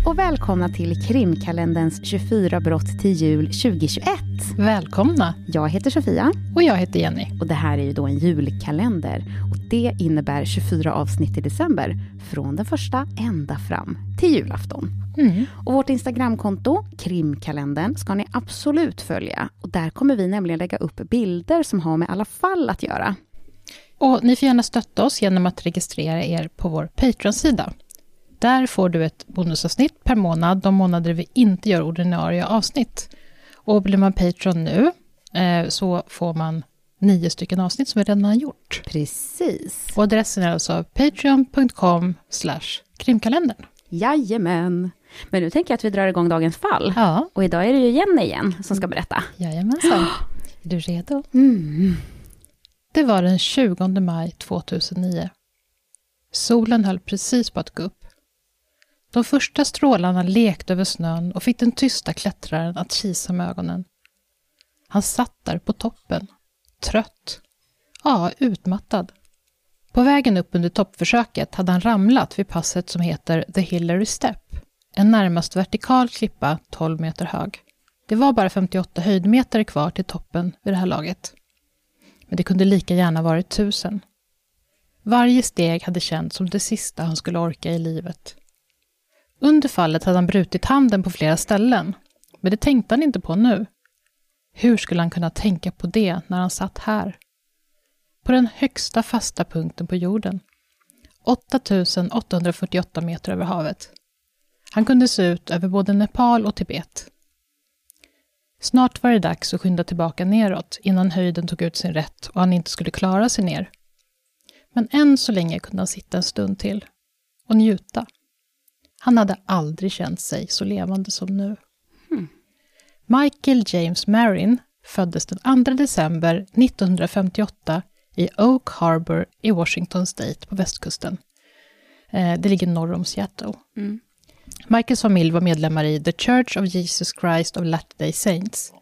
Hej och välkomna till krimkalenderns 24 brott till jul 2021. Välkomna! Jag heter Sofia. Och jag heter Jenny. Och det här är ju då en julkalender. Och det innebär 24 avsnitt i december. Från den första ända fram till julafton. Mm. Och vårt Instagramkonto, krimkalendern, ska ni absolut följa. Och där kommer vi nämligen lägga upp bilder som har med alla fall att göra. Och ni får gärna stötta oss genom att registrera er på vår Patreon-sida. Där får du ett bonusavsnitt per månad de månader vi inte gör ordinarie avsnitt. Och blir man Patreon nu eh, så får man nio stycken avsnitt som vi redan har gjort. Precis. Och adressen är alltså patreon.com krimkalendern. Jajamän. Men nu tänker jag att vi drar igång dagens fall. Ja, Och idag är det ju Jenny igen som ska berätta. jajamensan. Är du redo? Mm. Det var den 20 maj 2009. Solen höll precis på att gå upp. De första strålarna lekte över snön och fick den tysta klättraren att kisa med ögonen. Han satt där på toppen, trött. Ja, utmattad. På vägen upp under toppförsöket hade han ramlat vid passet som heter The Hillary Step, en närmast vertikal klippa 12 meter hög. Det var bara 58 höjdmeter kvar till toppen vid det här laget. Men det kunde lika gärna varit tusen. Varje steg hade känts som det sista han skulle orka i livet. Under fallet hade han brutit handen på flera ställen, men det tänkte han inte på nu. Hur skulle han kunna tänka på det när han satt här? På den högsta fasta punkten på jorden. 8848 meter över havet. Han kunde se ut över både Nepal och Tibet. Snart var det dags att skynda tillbaka neråt innan höjden tog ut sin rätt och han inte skulle klara sig ner. Men än så länge kunde han sitta en stund till och njuta. Han hade aldrig känt sig så levande som nu. Michael James Marin föddes den 2 december 1958 i Oak Harbor i Washington State på västkusten. Eh, Det ligger norr om Seattle. Mm. Michaels familj var medlemmar i The Church of Jesus Christ of Latter-day Saints.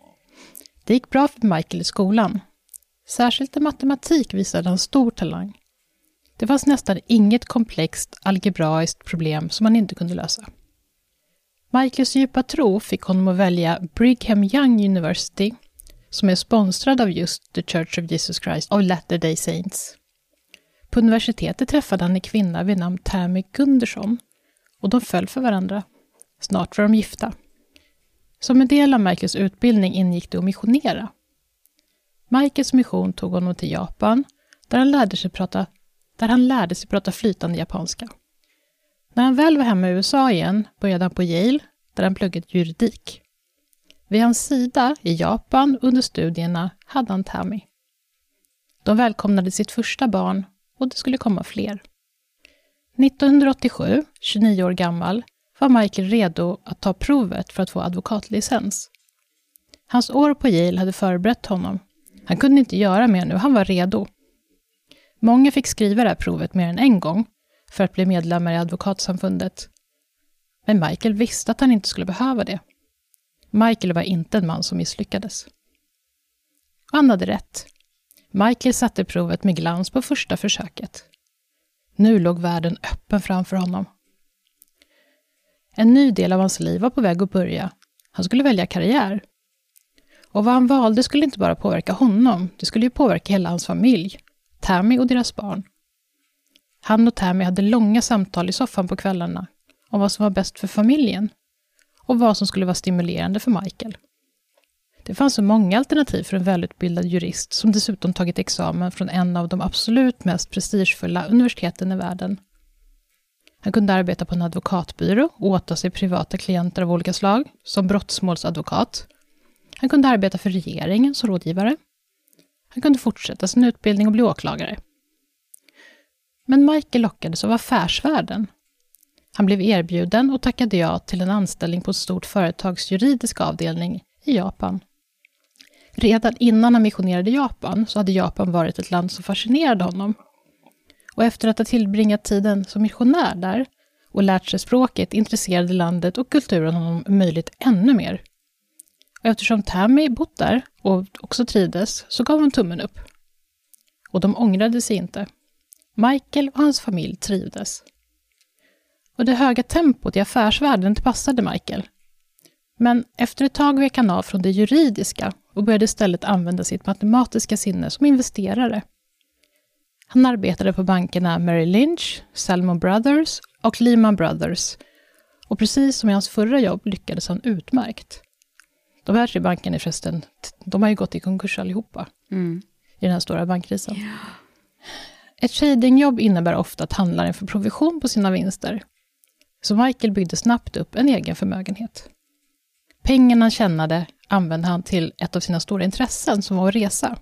Det gick bra för Michael i skolan. Särskilt i matematik visade han stor talang. Det fanns nästan inget komplext algebraiskt problem som han inte kunde lösa. Michaels djupa tro fick honom att välja Brigham Young University, som är sponsrad av just The Church of Jesus Christ of Latter-day Saints. På universitetet träffade han en kvinna vid namn Tammy Gunderson och de föll för varandra. Snart var de gifta. Som en del av Michaels utbildning ingick det att missionera. Michaels mission tog honom till Japan, där han lärde sig prata, där han lärde sig prata flytande japanska. När han väl var hemma i USA igen började han på Yale, där han pluggat juridik. Vid hans sida i Japan under studierna hade han Tammy. De välkomnade sitt första barn och det skulle komma fler. 1987, 29 år gammal, var Michael redo att ta provet för att få advokatlicens. Hans år på Yale hade förberett honom. Han kunde inte göra mer nu, han var redo. Många fick skriva det här provet mer än en gång för att bli medlemmar i advokatsamfundet. Men Michael visste att han inte skulle behöva det. Michael var inte en man som misslyckades. Och han hade rätt. Michael satte provet med glans på första försöket. Nu låg världen öppen framför honom. En ny del av hans liv var på väg att börja. Han skulle välja karriär. Och vad han valde skulle inte bara påverka honom, det skulle ju påverka hela hans familj, Tammy och deras barn. Han och Tammy hade långa samtal i soffan på kvällarna om vad som var bäst för familjen och vad som skulle vara stimulerande för Michael. Det fanns så många alternativ för en välutbildad jurist som dessutom tagit examen från en av de absolut mest prestigefulla universiteten i världen. Han kunde arbeta på en advokatbyrå och åta sig privata klienter av olika slag, som brottsmålsadvokat. Han kunde arbeta för regeringen som rådgivare. Han kunde fortsätta sin utbildning och bli åklagare. Men Michael lockades av affärsvärlden. Han blev erbjuden och tackade ja till en anställning på ett stort företags juridiska avdelning i Japan. Redan innan han missionerade i Japan så hade Japan varit ett land som fascinerade honom. Och efter att ha tillbringat tiden som missionär där och lärt sig språket intresserade landet och kulturen honom möjligt ännu mer. Och eftersom Tammy bott där och också trivdes så gav hon tummen upp. Och de ångrade sig inte. Michael och hans familj trivdes. Och det höga tempot i affärsvärlden det passade Michael. Men efter ett tag vek han av från det juridiska och började istället använda sitt matematiska sinne som investerare. Han arbetade på bankerna Merrill Lynch, Salmon Brothers och Lehman Brothers. Och precis som i hans förra jobb lyckades han utmärkt. De här tre bankerna är förresten, de har ju gått i konkurs allihopa Mm. i den här stora bankkrisen. Ett tradingjobb innebär ofta att handlaren får provision på sina vinster. Så Michael byggde snabbt upp en egen förmögenhet. Pengarna han tjänade använde han till ett av sina stora intressen, som var att resa.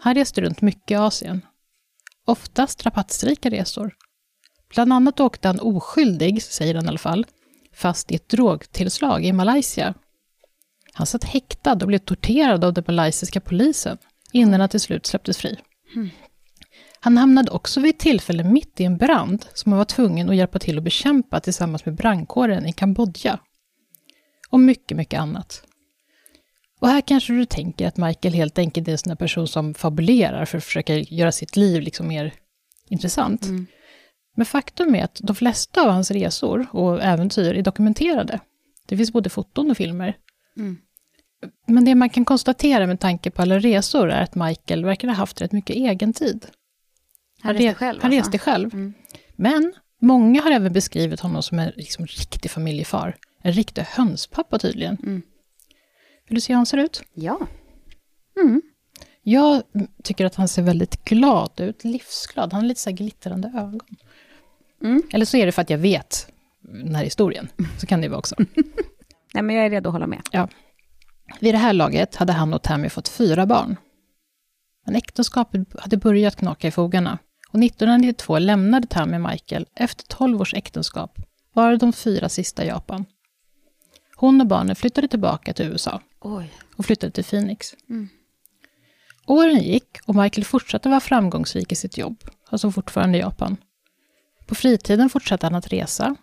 Han reste runt mycket i Asien. Oftast rabattrika resor. Bland annat åkte han oskyldig, säger han i alla fall, fast i ett drogtillslag i Malaysia. Han satt häktad och blev torterad av den malaysiska polisen innan han till slut släpptes fri. Han hamnade också vid ett tillfälle mitt i en brand som han var tvungen att hjälpa till att bekämpa tillsammans med brandkåren i Kambodja. Och mycket, mycket annat. Och här kanske du tänker att Michael helt enkelt är en sån där person som fabulerar för att försöka göra sitt liv liksom mer intressant. Mm. Men faktum är att de flesta av hans resor och äventyr är dokumenterade. Det finns både foton och filmer. Mm. Men det man kan konstatera med tanke på alla resor är att Michael verkar ha haft rätt mycket egen tid. Han re- reste själv Han alltså. reste själv. Mm. Men många har även beskrivit honom som en liksom, riktig familjefar. En riktig hönspappa tydligen. Mm. Vill du se hur han ser ut? Ja. Mm. Jag tycker att han ser väldigt glad ut, livsglad. Han har lite så här glittrande ögon. Mm. Eller så är det för att jag vet den här historien. Så kan det vara också. Nej, men jag är redo att hålla med. Vid det här laget hade han och Tammy fått fyra barn. Men äktenskapet hade börjat knaka i fogarna. Och 1992 lämnade Tammy Michael efter 12 års äktenskap, var de fyra sista i Japan. Hon och barnen flyttade tillbaka till USA Oj. och flyttade till Phoenix. Mm. Åren gick och Michael fortsatte vara framgångsrik i sitt jobb, alltså fortfarande i Japan. På fritiden fortsatte han att resa.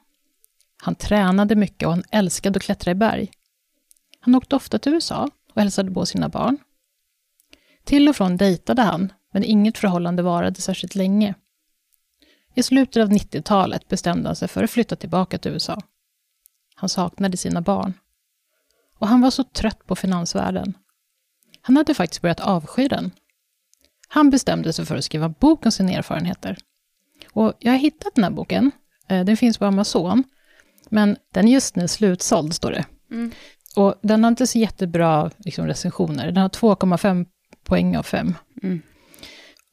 Han tränade mycket och han älskade att klättra i berg. Han åkte ofta till USA och hälsade på sina barn. Till och från dejtade han, men inget förhållande varade särskilt länge. I slutet av 90-talet bestämde han sig för att flytta tillbaka till USA. Han saknade sina barn. Och han var så trött på finansvärlden. Han hade faktiskt börjat avsky den. Han bestämde sig för att skriva en bok om sina erfarenheter. Och jag har hittat den här boken. Eh, den finns på Amazon. Men den är just nu slutsåld, står det. Mm. Och den har inte så jättebra liksom, recensioner. Den har 2,5 poäng av 5. Mm.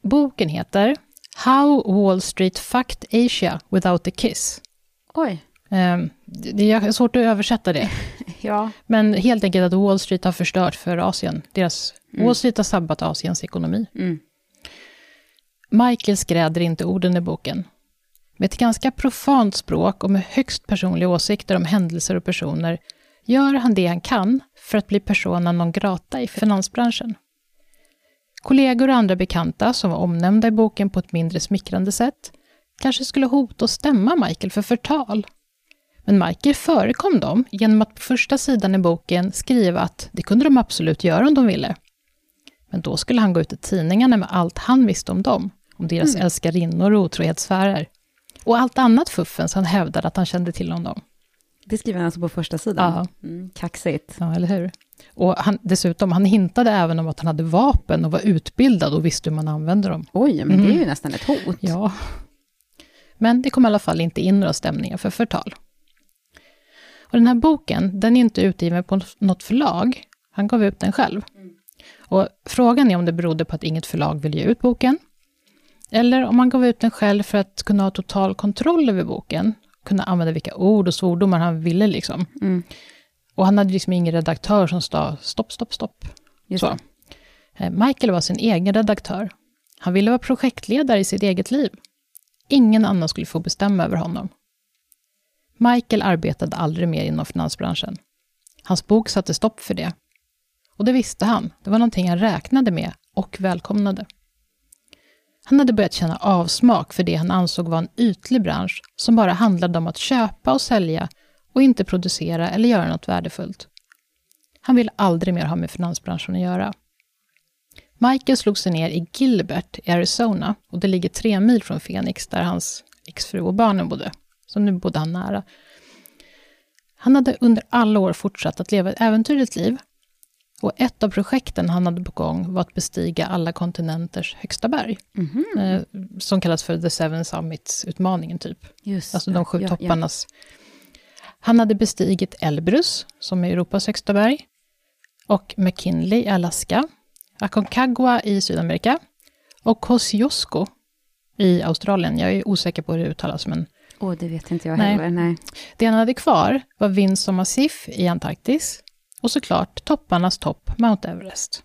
Boken heter How Wall Street Fucked Asia Without a Kiss. Oj. Eh, Det är svårt att översätta det. Ja. Men helt enkelt att Wall Street har förstört för Asien. Deras, Mm. Wall Street har sabbat Asiens ekonomi. Mm. Michael skräder inte orden i boken. Med ett ganska profant språk och med högst personliga åsikter om händelser och personer gör han det han kan för att bli persona non grata i finansbranschen. Kollegor och andra bekanta som var omnämnda i boken på ett mindre smickrande sätt kanske skulle hota och stämma Michael för förtal. Men Michael förekom dem genom att på första sidan i boken skriva att det kunde de absolut göra om de ville. Men då skulle han gå ut i tidningarna med allt han visste om dem, om deras Mm. älskarinnor och otrohetssfärer. Och allt annat fuffens han hävdade att han kände till om dem. Det skriver han alltså på första sidan? Ja. Mm. Kaxigt. Ja, eller hur? Och han, dessutom, han hintade även om att han hade vapen och var utbildad och visste hur man använde dem. Oj, men det är Mm. ju nästan ett hot. Ja. Men det kom i alla fall inte in några stämningar för förtal. Och den här boken, den är inte utgiven på något förlag. Han gav ut den själv. Och frågan är om det berodde på att inget förlag ville ge ut boken. Eller om han gav ut den själv för att kunna ha total kontroll över boken. Kunna använda vilka ord och svordomar han ville liksom. Mm. Och han hade liksom ingen redaktör som sa stopp, stopp, stopp. Just Så. det. Eh, Michael var sin egen redaktör. Han ville vara projektledare i sitt eget liv. Ingen annan skulle få bestämma över honom. Michael arbetade aldrig mer inom finansbranschen. Hans bok satte stopp för det. Och det visste han. Det var någonting han räknade med och välkomnade. Han hade börjat känna avsmak för det han ansåg var en ytlig bransch som bara handlade om att köpa och sälja och inte producera eller göra något värdefullt. Han ville aldrig mer ha med finansbranschen att göra. Michael slog sig ner i Gilbert i Arizona och det ligger tre mil från Phoenix där hans exfru och barnen bodde. så nu bodde han nära. Han hade under alla år fortsatt att leva ett äventyrligt liv. Och ett av projekten han hade på gång var att bestiga alla kontinenters högsta berg. Mhm. Eh, som kallas för The Seven Summits-utmaningen, typ. Just Alltså de sju Ja, topparnas. Han hade bestigit Elbrus, som är Europas högsta berg, och McKinley i Alaska, Aconcagua i Sydamerika och Kosciuszko i Australien. Jag är osäker på hur det uttalas, men Ja. Åh, det vet inte jag Nej. heller. Nej. det han hade kvar var Vinson Massif i Antarktis och såklart topparnas topp, Mount Everest.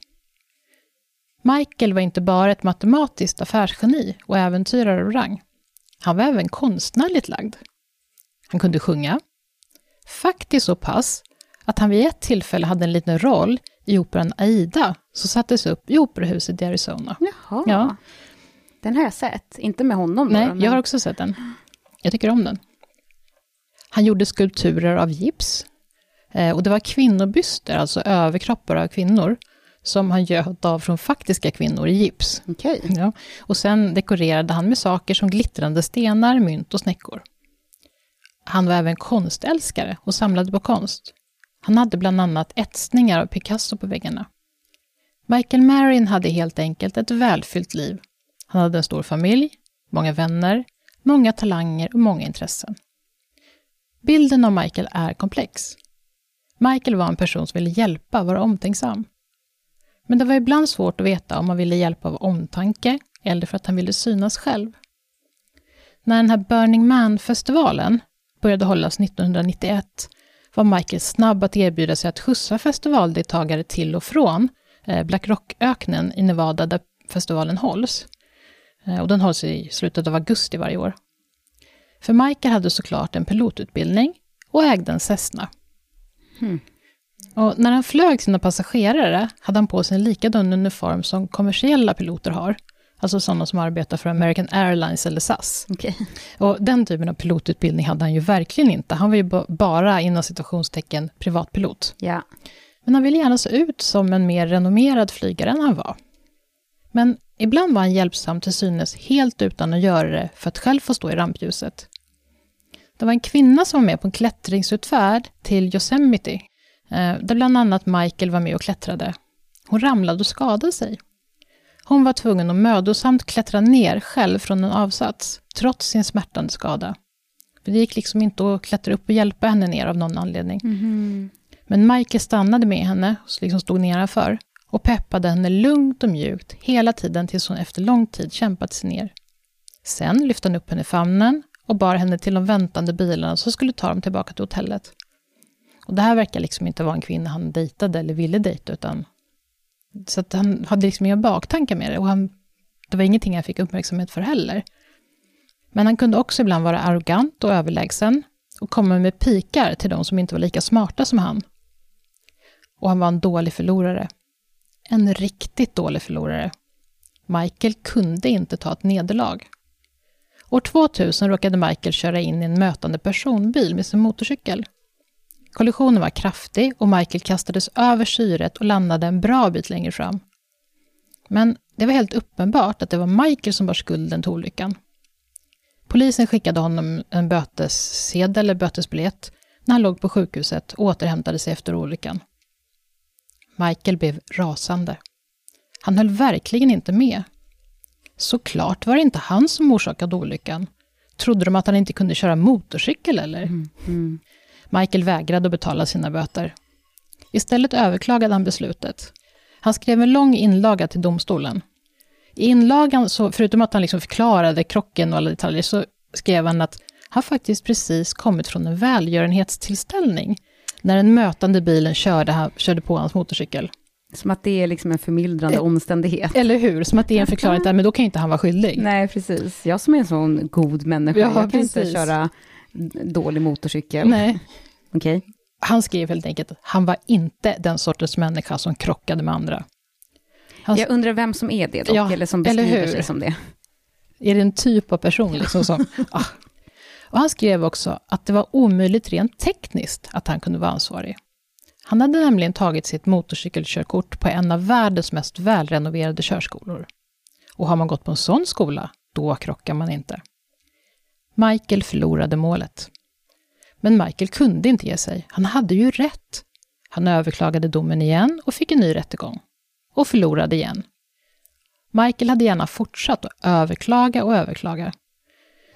Michael var inte bara ett matematiskt affärsgeni och äventyrare av rang. Han var även konstnärligt lagd. Han kunde sjunga. Faktiskt så pass att han vid ett tillfälle hade en liten roll i operan Aida, som sattes upp i operahuset i Arizona. Jaha. Ja. Den har jag sett. Inte med honom. Nej, då, men- jag har också sett den. Jag tycker om den. Han gjorde skulpturer av gips. Eh, och det var kvinnobyster, alltså överkroppar av kvinnor, som han göt av från faktiska kvinnor i gips. Okej. Ja. Och sen dekorerade han med saker som glittrande stenar, mynt och snäckor. Han var även konstälskare och samlade på konst. Han hade bland annat etsningar av Picasso på väggarna. Michael Marin hade helt enkelt ett välfyllt liv. Han hade en stor familj, många vänner, många talanger och många intressen. Bilden av Michael är komplex. Michael var en person som ville hjälpa, vara omtänksam. Men det var ibland svårt att veta om han ville hjälpa av omtanke eller för att han ville synas själv. När den här Burning Man-festivalen började hållas 1991 var Michael snabb att erbjuda sig att skjutsa festivaldeltagare till och från eh, Black Rock-öknen i Nevada där festivalen hålls. Eh, och den hålls i slutet av augusti varje år. För Michael hade såklart en pilotutbildning och ägde en Cessna. Hmm. Och när han flög sina passagerare hade han på sig en likadan uniform som kommersiella piloter har. Alltså sådana som arbetar för American Airlines eller SAS. Okej. Och den typen av pilotutbildning hade han ju verkligen inte. Han var ju ba- bara inom situationstecken privatpilot. Ja. Men han ville gärna se ut som en mer renommerad flygare än han var. Men ibland var han hjälpsam till synes helt utan att göra det för att själv få stå i rampljuset. Det var en kvinna som var med på en klättringsutfärd till Yosemite, eh, där bland annat Michael var med och klättrade. Hon ramlade och skadade sig. Hon var tvungen att mödosamt klättra ner själv från en avsats, trots sin smärtande skada. Det gick liksom inte att klättra upp och hjälpa henne ner av någon anledning. Mhm. Men Michael stannade med henne, och liksom stod nedanför, och peppade henne lugnt och mjukt hela tiden tills hon efter lång tid kämpat sig ner. Sen lyfte han upp henne i famnen och bar henne till de väntande bilarna som skulle ta dem tillbaka till hotellet. Och det här verkar liksom inte vara en kvinna han dejtade eller ville dejta, utan så att han hade liksom inga baktankar med det och han, det var ingenting han fick uppmärksamhet för heller. Men han kunde också ibland vara arrogant och överlägsen och komma med pikar till de som inte var lika smarta som han. Och han var en dålig förlorare. En riktigt dålig förlorare. Michael kunde inte ta ett nederlag. År 2000 råkade Michael köra in i en mötande personbil med sin motorcykel. Kollisionen var kraftig och Michael kastades över syret och landade en bra bit längre fram. Men det var helt uppenbart att det var Michael som bar skulden till olyckan. Polisen skickade honom en bötessedel eller bötesbiljett när han låg på sjukhuset och återhämtade sig efter olyckan. Michael blev rasande. Han höll verkligen inte med. Såklart var det inte han som orsakade olyckan. Trodde de att han inte kunde köra motorcykel eller? Mm. Mm. Michael vägrade att betala sina böter. Istället överklagade han beslutet. Han skrev en lång inlaga till domstolen. I inlagan, så, förutom att han liksom förklarade krocken och alla detaljer, så skrev han att han faktiskt precis kommit från en välgörenhetstillställning när den mötande bilen körde, körde på hans motorcykel. Som att det är liksom en förmildrande Eh, omständighet. Eller hur? Som att det är en förklaring till, men då kan ju inte han vara skyldig. Nej, precis. Jag som är en sån god människa, Ja, jag kan precis. inte köra dålig motorcykel. Nej. Okej. Han skrev helt enkelt att han var inte den sortens människa som krockade med andra. Han, Jag undrar vem som är det dock, Ja, eller som eller beskriver hur? sig som det. Är det en typ av person liksom som... ah. Och han skrev också att det var omöjligt rent tekniskt att han kunde vara ansvarig. Han hade nämligen tagit sitt motorcykelkörkort på en av världens mest välrenoverade körskolor. Och har man gått på en sån skola, då krockar man inte. Michael förlorade målet. Men Michael kunde inte ge sig. Han hade ju rätt. Han överklagade domen igen och fick en ny rättegång. Och förlorade igen. Michael hade gärna fortsatt att överklaga och överklaga.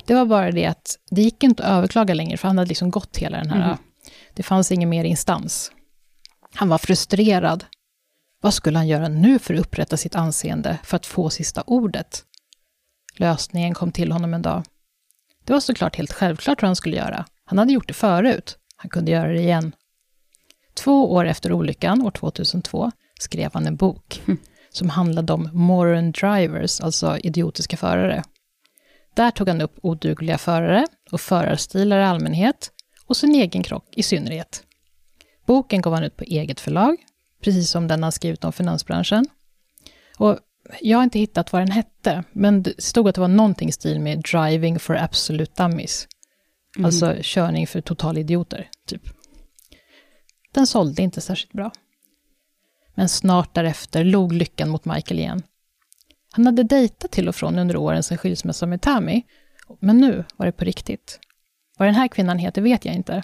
Det var bara det att det gick inte att överklaga längre, för han hade liksom gått hela den här... Mm. Det fanns ingen mer instans. Han var frustrerad. Vad skulle han göra nu för att upprätta sitt anseende, för att få sista ordet? Lösningen kom till honom en dag. Det var såklart helt självklart vad han skulle göra. Han hade gjort det förut. Han kunde göra det igen. Två år efter olyckan, år 2002, skrev han en bok mm. som handlade om moron drivers, alltså idiotiska förare. Där tog han upp odugliga förare och förarstilar i allmänhet och sin egen krock i synnerhet. Boken gav han ut på eget förlag, precis som den han skrivit om finansbranschen. Och jag har inte hittat vad den hette, men det stod att det var någonting i stil med Driving for Absolute Dummies. Mm. Alltså körning för totalidioter, typ. Den sålde inte särskilt bra. Men snart därefter log lyckan mot Michael igen. Han hade dejtat till och från under åren sedan skilsmässan med Tammy, men nu var det på riktigt. Vad den här kvinnan heter vet jag inte.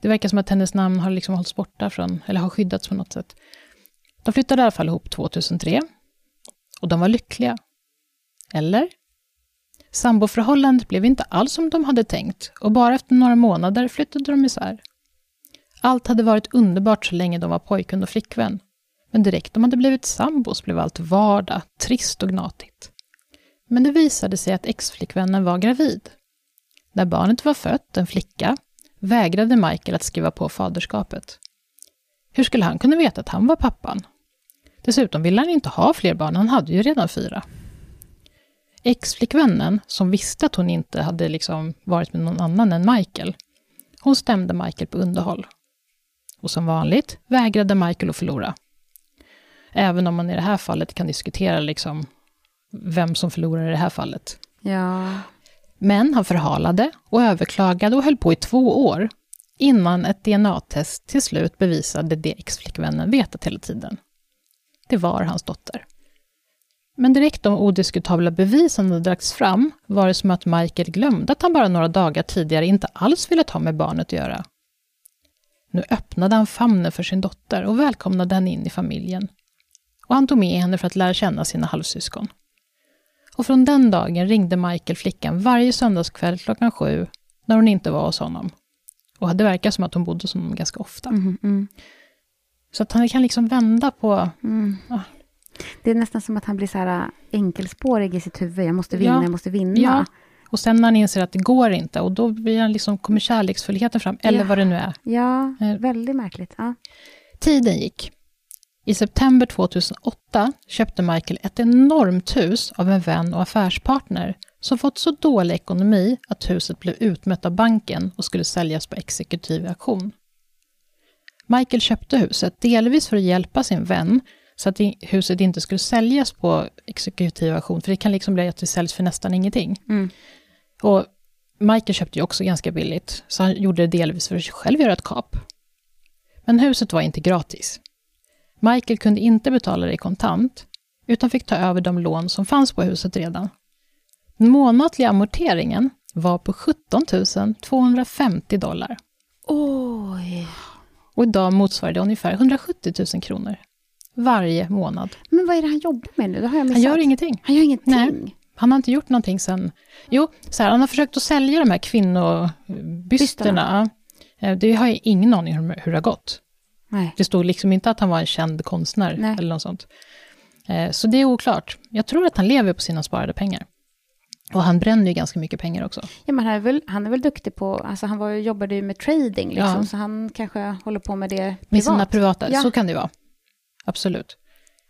Det verkar som att hennes namn har liksom hållits borta från, eller har skyddats på något sätt. De flyttade i alla fall ihop 2003. Och de var lyckliga. Eller? Samboförhållandet blev inte alls som de hade tänkt och bara efter några månader flyttade de isär. Allt hade varit underbart så länge de var pojkvän och flickvän. Men direkt de hade blivit sambos blev allt vardag, trist och gnatigt. Men det visade sig att exflickvännen var gravid. När barnet var fött, en flicka, vägrade Michael att skriva på faderskapet. Hur skulle han kunna veta att han var pappan? Dessutom ville han inte ha fler barn, han hade ju redan fyra. Exflickvännen, som visste att hon inte hade liksom varit med någon annan än Michael, hon stämde Michael på underhåll. Och som vanligt vägrade Michael att förlora. Även om man i det här fallet kan diskutera liksom vem som förlorar i det här fallet. Ja. Men han förhalade och överklagade och höll på i två år innan ett DNA-test till slut bevisade det exflickvännen vetat hela tiden. Det var hans dotter. Men direkt de odiskutabla bevisen hade dragits fram var det som att Michael glömde att han bara några dagar tidigare inte alls ville ha med barnet att göra. Nu öppnade han famnen för sin dotter och välkomnade henne in i familjen. Och han tog med henne för att lära känna sina halvsyskon. Och från den dagen ringde Michael flickan varje söndagskväll klockan sju, när hon inte var hos honom. Och det verkar som att hon bodde hos honom ganska ofta. Mm, mm. Så att han kan liksom vända på... Mm. Ah. Det är nästan som att han blir så här äh, enkelspårig i sitt huvud. Jag måste vinna, ja. jag måste vinna. Ja. Och sen när han inser att det går inte, och då blir han liksom, kommer kärleksfullheten fram, eller ja. vad det nu är. Ja, eh. väldigt märkligt. Ja. Tiden gick. I september 2008 köpte Michael ett enormt hus av en vän och affärspartner som fått så dålig ekonomi att huset blev utmätt av banken och skulle säljas på exekutiv auktion. Michael köpte huset delvis för att hjälpa sin vän så att huset inte skulle säljas på exekutiv auktion, för det kan liksom bli att det säljs för nästan ingenting. Mm. Och Michael köpte ju också ganska billigt, så han gjorde det delvis för att själv göra ett kap. Men huset var inte gratis. Michael kunde inte betala det i kontant, utan fick ta över de lån som fanns på huset redan. Den månatliga amorteringen var på 17 250 dollar. Oj! Och idag motsvarar det ungefär 170 000 kronor varje månad. Men vad är det han jobbar med nu? Det har jag Han gör ingenting. Han gör ingenting? Nej. Han har inte gjort någonting sen... Jo, så här, han har försökt att sälja de här kvinnobysterna. Eh, det har jag ingen aning om hur det har gått. Nej. Det stod liksom inte att han var en känd konstnär Nej. eller något sånt. Eh, så det är oklart. Jag tror att han lever på sina sparade pengar. Och han bränner ju ganska mycket pengar också. Ja, men han är väl, han är väl duktig på, alltså han var, jobbade ju med trading liksom, ja. så han kanske håller på med det privat. Med sina privata, ja. så kan det vara. Absolut.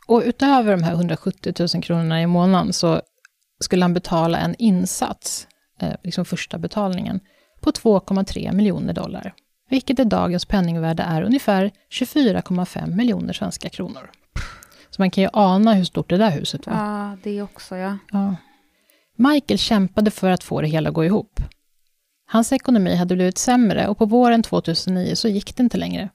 Och utöver de här 170 000 kronorna i månaden så skulle han betala en insats, eh, liksom första betalningen, på 2,3 miljoner dollar. Vilket i dagens penningvärde är ungefär 24,5 miljoner svenska kronor. Så man kan ju ana hur stort det där huset var. Ja, det också ja. ja. Michael kämpade för att få det hela att gå ihop. Hans ekonomi hade blivit sämre och på våren 2009 så gick det inte längre.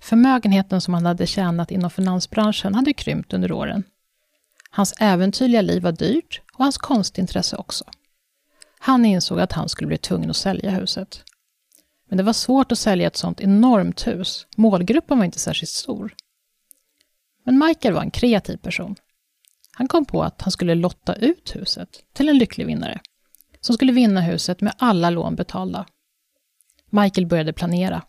Förmögenheten som han hade tjänat inom finansbranschen hade krympt under åren. Hans äventyrliga liv var dyrt och hans konstintresse också. Han insåg att han skulle bli tvungen att sälja huset. Men det var svårt att sälja ett sånt enormt hus. Målgruppen var inte särskilt stor. Men Michael var en kreativ person. Han kom på att han skulle lotta ut huset till en lycklig vinnare, som skulle vinna huset med alla lån betalda. Michael började planera.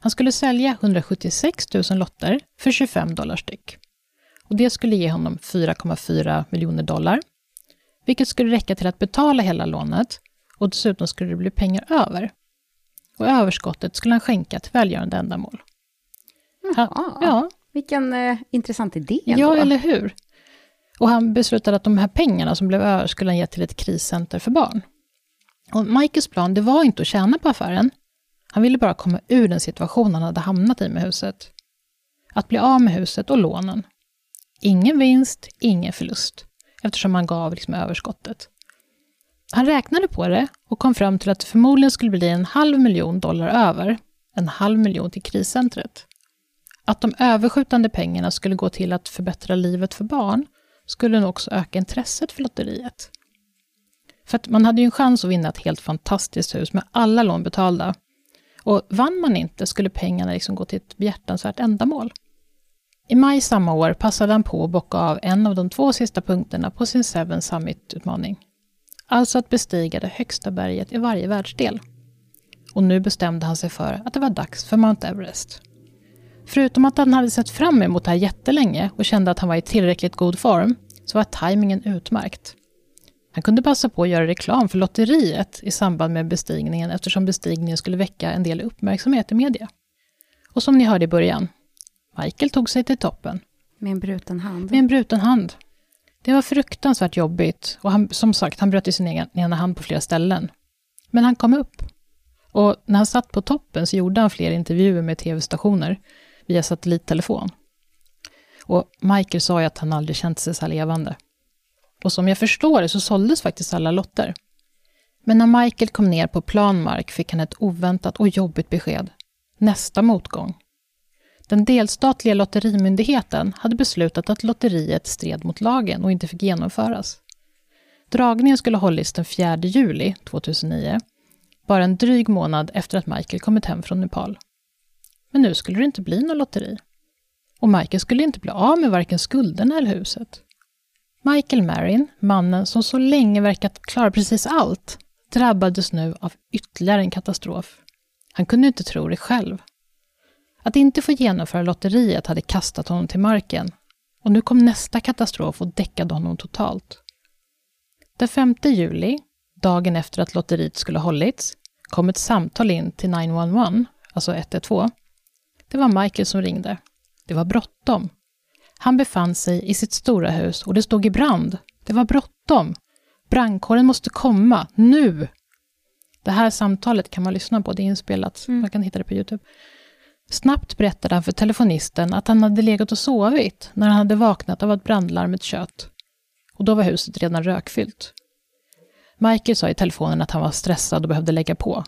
Han skulle sälja 176 000 lotter för 25 dollar styck. Och det skulle ge honom 4,4 miljoner dollar, vilket skulle räcka till att betala hela lånet och dessutom skulle det bli pengar över. Och överskottet skulle han skänka till välgörande ändamål. Jaha, ja. vilken eh, intressant idé. Ändå. Ja, eller hur? Och han beslutade att de här pengarna som blev över skulle han ge till ett kriscenter för barn. Och Michaels plan, det var inte att tjäna på affären. Han ville bara komma ur den situation han hade hamnat i med huset. Att bli av med huset och lånen. Ingen vinst, ingen förlust, eftersom han gav liksom överskottet. Han räknade på det och kom fram till att det förmodligen skulle bli en halv miljon dollar över, en halv miljon till kriscentret. Att de överskjutande pengarna skulle gå till att förbättra livet för barn skulle nog också öka intresset för lotteriet. För att man hade ju en chans att vinna ett helt fantastiskt hus med alla lån betalda. Och vann man inte skulle pengarna liksom gå till ett behjärtansvärt ändamål. I maj samma år passade han på att bocka av en av de två sista punkterna på sin Seven Summit-utmaning. Alltså att bestiga det högsta berget i varje världsdel. Och nu bestämde han sig för att det var dags för Mount Everest. Förutom att han hade sett fram emot det här jättelänge och kände att han var i tillräckligt god form, så var tajmingen utmärkt. Han kunde passa på att göra reklam för lotteriet i samband med bestigningen eftersom bestigningen skulle väcka en del uppmärksamhet i media. Och som ni hörde i början, Michael tog sig till toppen. Med en bruten hand? Med en bruten hand. Det var fruktansvärt jobbigt och han, som sagt, han bröt i sin egen, ena hand på flera ställen. Men han kom upp. Och när han satt på toppen så gjorde han fler intervjuer med tv-stationer via satellittelefon. Och Michael sa ju att han aldrig känt sig så här levande. Och som jag förstår det så såldes faktiskt alla lotter. Men när Michael kom ner på planmark fick han ett oväntat och jobbigt besked. Nästa motgång. Den delstatliga lotterimyndigheten hade beslutat att lotteriet stred mot lagen och inte fick genomföras. Dragningen skulle hållits den 4 juli 2009, bara en dryg månad efter att Michael kommit hem från Nepal. Men nu skulle det inte bli något lotteri. Och Michael skulle inte bli av med varken skulderna eller huset. Michael Marin, mannen som så länge verkat klara precis allt, drabbades nu av ytterligare en katastrof. Han kunde inte tro det själv. Att inte få genomföra lotteriet hade kastat honom till marken. Och nu kom nästa katastrof och däckade honom totalt. Den 5 juli, dagen efter att lotteriet skulle hållits, kom ett samtal in till 911, alltså 112. Det var Michael som ringde. Det var bråttom. Han befann sig i sitt stora hus och det stod i brand. Det var bråttom. Brandkåren måste komma, nu! Det här samtalet kan man lyssna på, det är inspelat. Mm. Man kan hitta det på Youtube. Snabbt berättade han för telefonisten att han hade legat och sovit när han hade vaknat av att brandlarmet tjöt. Och då var huset redan rökfyllt. Michael sa i telefonen att han var stressad och behövde lägga på.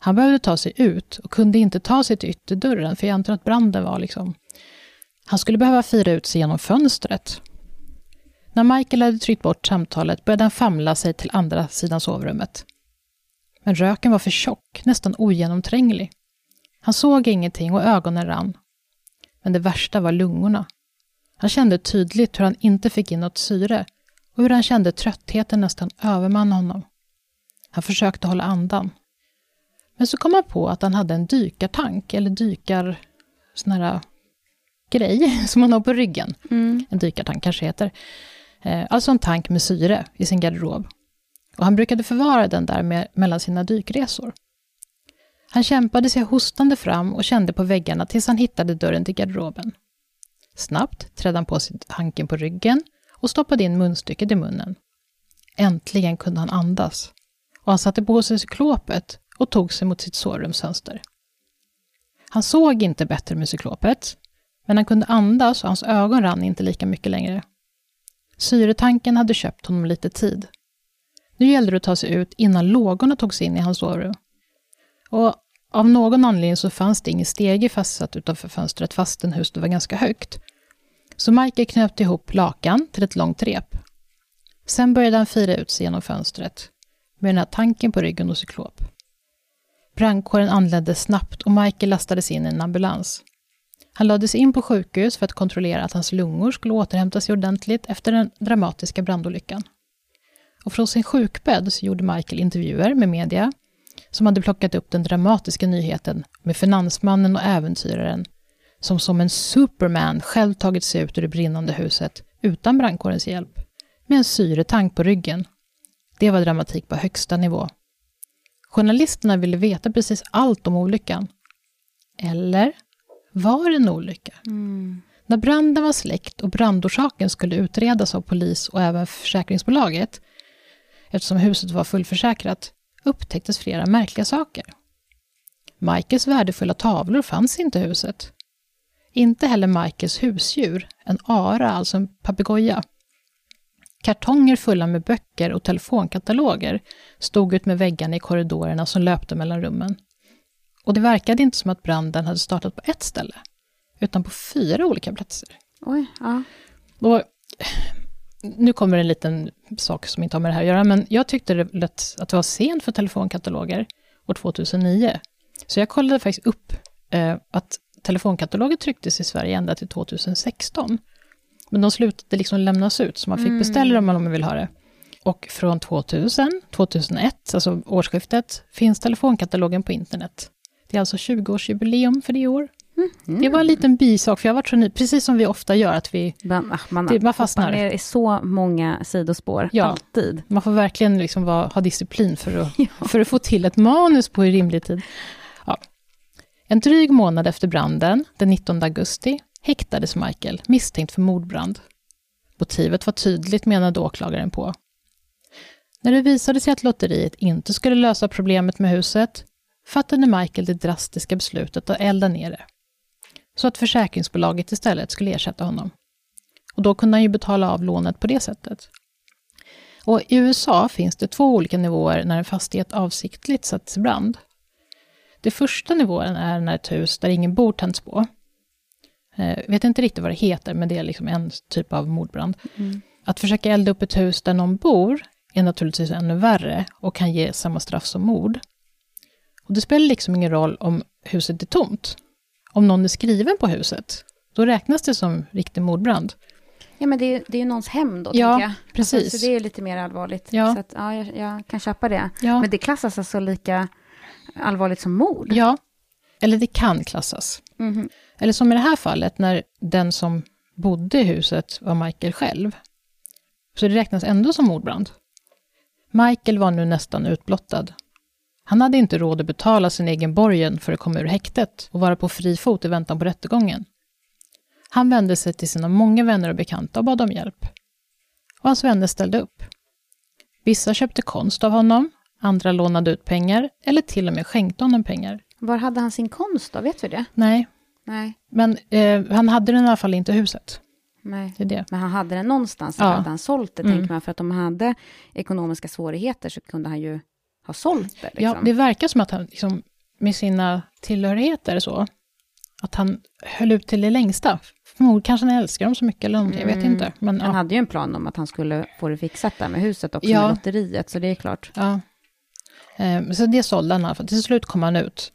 Han behövde ta sig ut och kunde inte ta sig till ytterdörren, för jag antar att branden var liksom... Han skulle behöva fira ut sig genom fönstret. När Michael hade tryckt bort samtalet började han famla sig till andra sidan sovrummet. Men röken var för tjock, nästan ogenomtränglig. Han såg ingenting och ögonen rann. Men det värsta var lungorna. Han kände tydligt hur han inte fick in något syre och hur han kände tröttheten nästan övermanna honom. Han försökte hålla andan. Men så kom han på att han hade en dykartank, eller dykar... sån här grej som man har på ryggen. Mm. En dykartank kanske heter. Eh, alltså en tank med syre i sin garderob. Och han brukade förvara den där med, mellan sina dykresor. Han kämpade sig hostande fram och kände på väggarna tills han hittade dörren till garderoben. Snabbt trädde han på sig hanken på ryggen och stoppade in munstycket i munnen. Äntligen kunde han andas. Och han satte på sig cyklopet och tog sig mot sitt sovrumsfönster. Han såg inte bättre med cyklopet, men han kunde andas och hans ögon rann inte lika mycket längre. Syretanken hade köpt honom lite tid. Nu gällde det att ta sig ut innan lågorna tog sig in i hans sovrum. Och av någon anledning så fanns det ingen stege fastsatt utanför fönstret fastän huset var ganska högt. Så Michael knöt ihop lakan till ett långt rep. Sen började han fira ut sig genom fönstret. med den här tanken på ryggen och cyklop. Brandkåren anlände snabbt och Michael lastades in i en ambulans. Han lades in på sjukhus för att kontrollera att hans lungor skulle återhämta sig ordentligt efter den dramatiska brandolyckan. Och från sin sjukbädd så gjorde Michael intervjuer med media som hade plockat upp den dramatiska nyheten med finansmannen och äventyraren som som en superman själv tagit sig ut ur det brinnande huset utan brandkårens hjälp, med en syretank på ryggen. Det var dramatik på högsta nivå. Journalisterna ville veta precis allt om olyckan. Eller var det en olycka? Mm. När branden var släckt och brandorsaken skulle utredas av polis och även försäkringsbolaget, eftersom huset var fullförsäkrat, upptäcktes flera märkliga saker. Michaels värdefulla tavlor fanns inte i huset. Inte heller Michaels husdjur, en ara, alltså en papegoja. Kartonger fulla med böcker och telefonkataloger stod ut med väggarna i korridorerna som löpte mellan rummen. Och det verkade inte som att branden hade startat på ett ställe, utan på fyra olika platser. Oj, ja. Och, nu kommer en liten sak som inte har med det här att göra, men jag tyckte det lät att det var sent för telefonkataloger år 2009. Så jag kollade faktiskt upp eh, att telefonkataloger trycktes i Sverige ända till 2016. Men de slutade liksom lämnas ut, så man fick beställa dem om man vill ha det. Och från 2000, 2001, alltså årsskiftet, finns telefonkatalogen på internet. Det är alltså 20-årsjubileum för det i år. Det var en liten bisak, för jag har varit så ny, precis som vi ofta gör, att vi, Man, ah, man, Det- man fastnar. ner i så många sidospår, Ja. alltid. man får verkligen liksom vara, ha disciplin för att, för att få till ett manus på i rimlig tid. Ja. En dryg månad efter branden, den 19 augusti, häktades Michael misstänkt för mordbrand. Motivet var tydligt, menade åklagaren på. När det visade sig att lotteriet inte skulle lösa problemet med huset fattade Michael det drastiska beslutet att elda ner det. Så att försäkringsbolaget istället skulle ersätta honom. Och då kunde han ju betala av lånet på det sättet. Och I USA finns det två olika nivåer när en fastighet avsiktligt sätts i brand. Det första nivån är när ett hus där ingen bor tänds på. Eh, vet inte riktigt vad det heter, men det är liksom en typ av mordbrand. Att försöka elda upp ett hus där någon bor är naturligtvis ännu värre och kan ge samma straff som mord. Och det spelar liksom ingen roll om huset är tomt. Om någon är skriven på huset, då räknas det som riktig mordbrand. Ja, men det är, det är ju någons hem då, Ja, tänker jag. precis. Alltså, så det är lite mer allvarligt. Ja. Så att, ja, jag, jag kan köpa det. Ja. Men det klassas alltså lika allvarligt som mord? Ja, eller det kan klassas. Mhm. Eller som i det här fallet, när den som bodde i huset var Michael själv. Så det räknas ändå som mordbrand. Michael var nu nästan utblottad. Han hade inte råd att betala sin egen borgen för att komma ur häktet och vara på fri fot i väntan på rättegången. Han vände sig till sina många vänner och bekanta och bad om hjälp. Och hans vänner ställde upp. Vissa köpte konst av honom, andra lånade ut pengar eller till och med skänkte honom pengar. Var hade han sin konst då? Vet vi det? Nej, Nej. men eh, han hade den i alla fall inte i huset. Nej. Det är det. Men han hade den någonstans, Ja. hade han sålt det, Mm. tänker man. För att om han hade ekonomiska svårigheter så kunde han ju ha sålt det. Liksom. Ja, det verkar som att han liksom, med sina tillhörigheter så, att han höll ut till det längsta. Förmodligen kanske han älskar dem så mycket eller någonting, jag vet Mm. inte. Men, Han ja, hade ju en plan om att han skulle få det fixat där med huset också, Ja. med lotteriet, så det är klart. ja. Eh, så det sålde han i alla fall. Till slut kom han ut.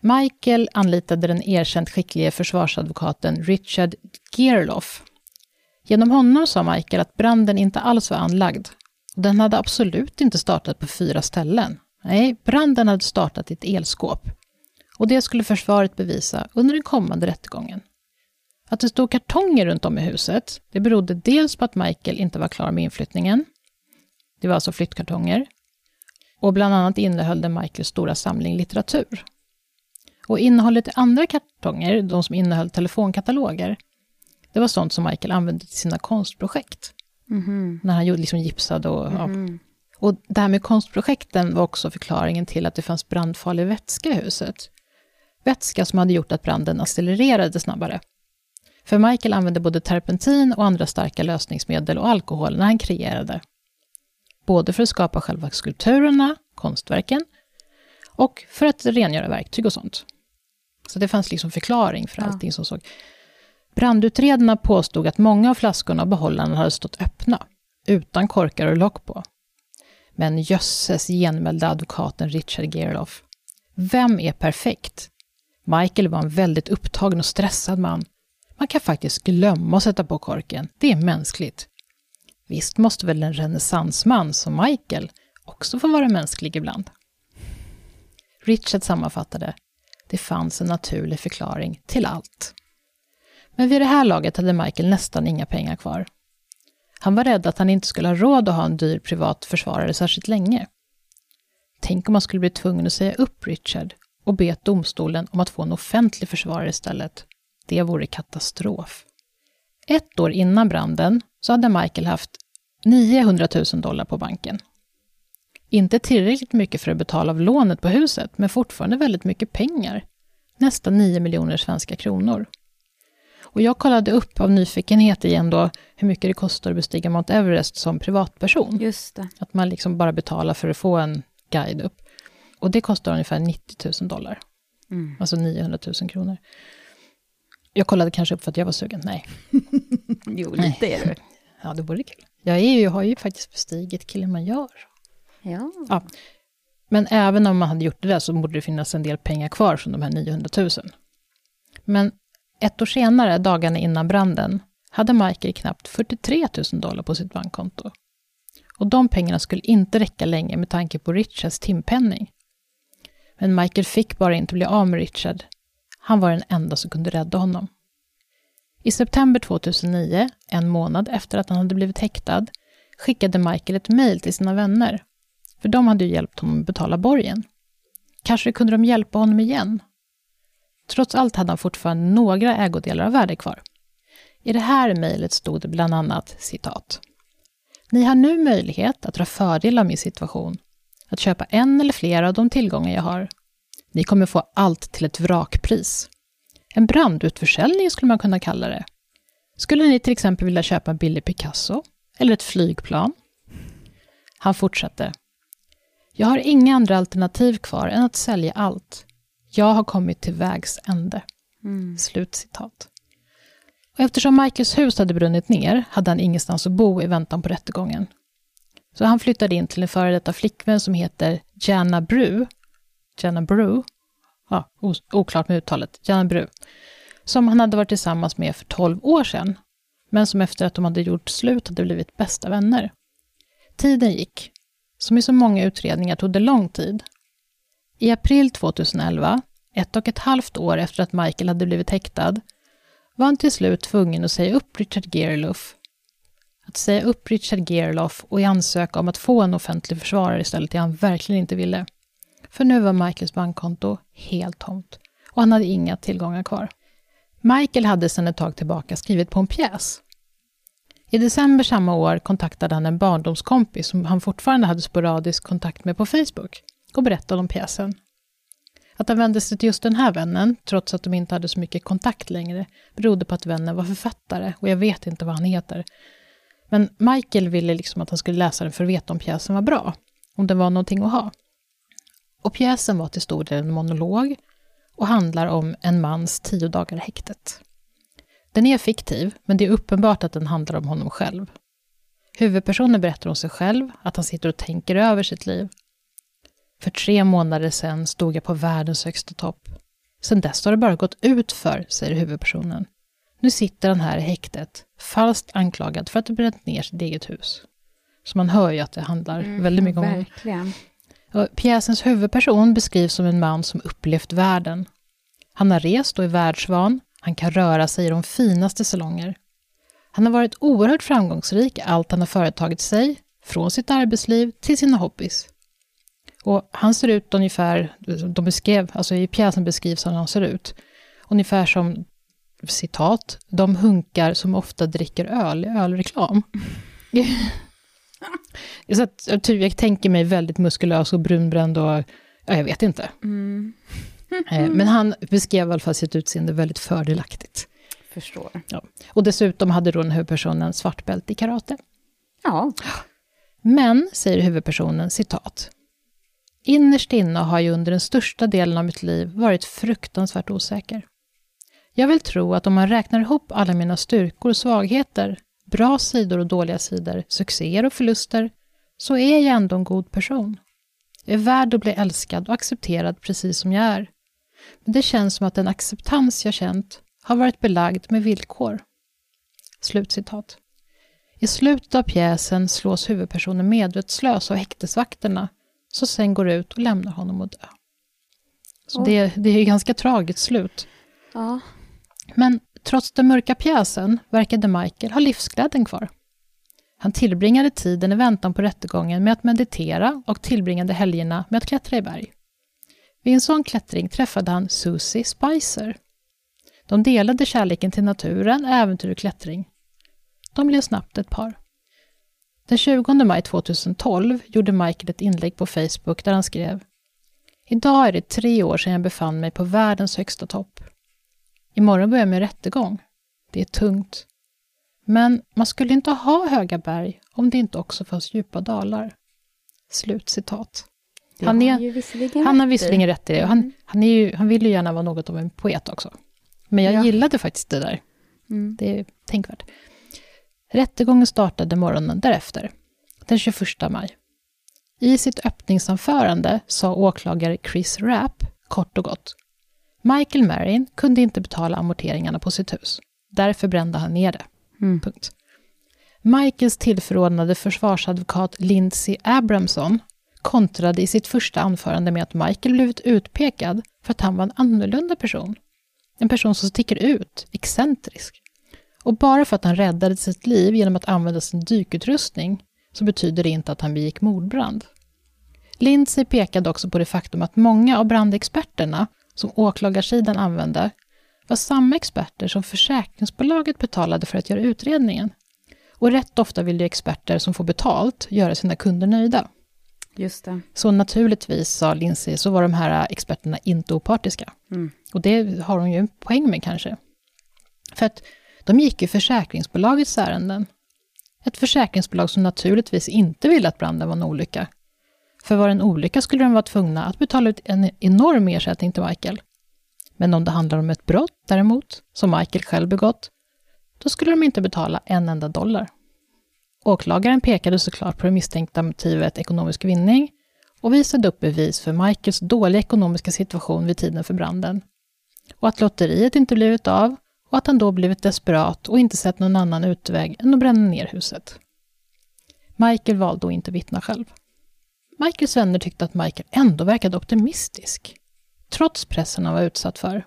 Michael anlitade den erkänt skicklige försvarsadvokaten Richard Gerloff. Genom honom sa Michael att branden inte alls var anlagd. Den hade absolut inte startat på fyra ställen. Nej, branden hade startat i ett elskåp. Och det skulle försvaret bevisa under den kommande rättegången. Att det stod kartonger runt om i huset, det berodde dels på att Michael inte var klar med inflyttningen. Det var alltså flyttkartonger. Och bland annat innehöll den Michaels stora samling litteratur. Och innehållet i andra kartonger, de som innehöll telefonkataloger, det var sånt som Michael använde till sina konstprojekt. Mhm. När han gjorde liksom gipsade och... Ja. Mm. Och det här med konstprojekten var också förklaringen till att det fanns brandfarlig vätska i huset. Vätska som hade gjort att branden accelererade snabbare. För Michael använde både terpentin och andra starka lösningsmedel och alkohol när han kreerade. Både för att skapa själva skulpturerna, konstverken, och för att rengöra verktyg och sånt. Så det fanns liksom förklaring för Ja. allting som såg. Brandutredarna påstod att många av flaskorna och behållarna hade stått öppna, utan korkar och lock på. Men jösses genmälde advokaten Richard Gerloff. Vem är perfekt? Michael var en väldigt upptagen och stressad man. Man kan faktiskt glömma att sätta på korken. Det är mänskligt. Visst måste väl en renässansman som Michael också få vara mänsklig ibland. Richard sammanfattade. Det fanns en naturlig förklaring till allt. Men vid det här laget hade Michael nästan inga pengar kvar. Han var rädd att han inte skulle ha råd att ha en dyr privat försvarare särskilt länge. Tänk om man skulle bli tvungen att säga upp Richard och be domstolen om att få en offentlig försvarare istället. Det vore katastrof. Ett år innan branden så hade Michael haft 900 000 dollar på banken. Inte tillräckligt mycket för att betala av lånet på huset, men fortfarande väldigt mycket pengar. Nästan 9 miljoner svenska kronor. Och jag kollade upp av nyfikenhet igen då hur mycket det kostar att bestiga Mount Everest som privatperson. Just det. Att man liksom bara betalar för att få en guide upp. Och det kostar ungefär 90 000 dollar. Mm. Alltså 900 000 kronor. Jag kollade kanske upp för att jag var sugen. Nej. Jo, lite är du. Ja, det vore kul. Jag, är ju, har ju faktiskt bestigit Kilimanjaro. Ja. Ja. Men även om man hade gjort det där så borde det finnas en del pengar kvar från de här 900 000. Men ett år senare, dagarna innan branden, hade Michael knappt 43 000 dollar på sitt bankkonto. Och de pengarna skulle inte räcka länge med tanke på Richards timpenning. Men Michael fick bara inte bli av med Richard. Han var den enda som kunde rädda honom. I september 2009, en månad efter att han hade blivit häktad, skickade Michael ett mejl till sina vänner. För de hade ju hjälpt honom att betala borgen. Kanske kunde de hjälpa honom igen? Trots allt hade han fortfarande några ägodelar av värde kvar. I det här mejlet stod det bland annat citat. Ni har nu möjlighet att dra fördel av min situation, att köpa en eller flera av de tillgångar jag har. Ni kommer få allt till ett vrakpris. En brandutförsäljning skulle man kunna kalla det. Skulle ni till exempel vilja köpa en billig Picasso? Eller ett flygplan? Han fortsatte. Jag har inga andra alternativ kvar än att sälja allt. Jag har kommit till vägs ände. Mm. Slutcitat. Och eftersom Michaels hus hade brunnit ner hade han ingenstans att bo i väntan på rättegången. Så han flyttade in till en före detta flickvän som heter Jana Bru. Jana Bru? Ja, oklart med uttalet. Jana Bru. Som han hade varit tillsammans med för 12 år sedan. Men som efter att de hade gjort slut hade blivit bästa vänner. Tiden gick. Som i så många utredningar tog det lång tid. I april 2011, ett och ett halvt år efter att Michael hade blivit häktad, var han till slut tvungen att säga upp Richard Gerloff. Att säga upp Richard Gerloff och ansöka om att få en offentlig försvarare istället det han verkligen inte ville. För nu var Michaels bankkonto helt tomt och han hade inga tillgångar kvar. Michael hade sedan ett tag tillbaka skrivit på en pjäs. I december samma år kontaktade han en barndomskompis som han fortfarande hade sporadisk kontakt med på Facebook och berättade om pjäsen. Att han vände sig till just den här vännen, trots att de inte hade så mycket kontakt längre, berodde på att vännen var författare och jag vet inte vad han heter. Men Michael ville liksom att han skulle läsa den för att veta om pjäsen var bra, om den var någonting att ha. Och pjäsen var till stor del en monolog och handlar om en mans tio dagar i häktet. Den är fiktiv, men det är uppenbart att den handlar om honom själv. Huvudpersonen berättar om sig själv, att han sitter och tänker över sitt liv. För tre månader sedan stod jag på världens högsta topp. Sen dess har det bara gått ut för, säger huvudpersonen. Nu sitter han här i häktet, falskt anklagad för att ha bränt ner sitt eget hus. Så man hör ju att det handlar väldigt mycket om. Verkligen. Och pjäsens huvudperson beskrivs som en man som upplevt världen. Han har rest och är världsvan, han kan röra sig i de finaste salonger. Han har varit oerhört framgångsrik i allt han har företagit sig, från sitt arbetsliv till sina hobbys. Och han ser ut ungefär, de beskrev, alltså i pjäsen beskrivs han hur han ser ut, ungefär som, citat, de hunkar som ofta dricker öl i ölreklam. Så att, jag jag tänker mig väldigt muskulös och brunbränd och, ja, jag vet inte. Mm. Eh, Men han beskrev i alla fall sitt utseende väldigt fördelaktigt. Förstår. Och dessutom hade då den huvudpersonen svart bälte i karate. Ja. Men, säger huvudpersonen, citat. Innerst inne har jag under den största delen av mitt liv varit fruktansvärt osäker. Jag vill tro att om man räknar ihop alla mina styrkor och svagheter, bra sidor och dåliga sidor, succéer och förluster, så är jag ändå en god person. Jag är värd att bli älskad och accepterad precis som jag är. Men det känns som att den acceptans jag känt har varit belagd med villkor. Slutcitat. I slutet av pjäsen slås huvudpersonen medvetslös av häktesvakterna, som sen går ut och lämnar honom att dö. Så det, det är ganska tragiskt slut. Ja. Men trots den mörka pjäsen verkade Michael ha livsglädjen kvar. Han tillbringade tiden i väntan på rättegången med att meditera och tillbringade helgerna med att klättra i berg. Vid en sån klättring träffade han Susie Spicer. De delade kärleken till naturen, äventyr och klättring. De blev snabbt ett par. Den 20 maj 2012 gjorde Michael ett inlägg på Facebook där han skrev Idag är det tre år sedan jag befann mig på världens högsta topp. Imorgon börjar min rättegång. Det är tungt. Men man skulle inte ha höga berg om det inte också fanns djupa dalar. Slutcitat. Han, är, har han har visserligen rätt i det. Han, han, är ju, han vill ju gärna vara något av en poet också. Men jag Ja. gillade faktiskt det där. Mm. Det är tänkvärt. Rättegången startade morgonen därefter, den 21 maj. I sitt öppningsanförande sa åklagare Chris Rapp kort och gott Michael Marin kunde inte betala amorteringarna på sitt hus. Därför brände han ner det. Mm. Punkt. Michaels tillförordnade försvarsadvokat Lindsey Abramson kontrade i sitt första anförande med att Michael blivit utpekad för att han var en annorlunda person. En person som sticker ut, excentrisk. Och bara för att han räddade sitt liv genom att använda sin dykutrustning så betyder det inte att han begick mordbrand. Lindsey pekade också på det faktum att många av brandexperterna som åklagarsidan använde var samma experter som försäkringsbolaget betalade för att göra utredningen. Och rätt ofta vill ju experter som får betalt göra sina kunder nöjda. Just det. Så naturligtvis, sa Lindsay, så var de här experterna inte opartiska. Mm. Och det har hon ju en poäng med kanske. För att de gick ju försäkringsbolagets ärenden. Ett försäkringsbolag som naturligtvis inte ville att branden var en olycka. För var det en olycka skulle de vara tvungna att betala ut en enorm ersättning till Michael. Men om det handlar om ett brott däremot, som Michael själv begått, då skulle de inte betala en enda dollar. Åklagaren pekade såklart på det misstänkta motivet ekonomisk vinning och visade upp bevis för Michaels dåliga ekonomiska situation vid tiden för branden. Och att lotteriet inte blivit av och att han då blivit desperat och inte sett någon annan utväg än att bränna ner huset. Michael valde att inte vittna själv. Michaels vänner tyckte att Michael ändå verkade optimistisk, trots pressen han var utsatt för.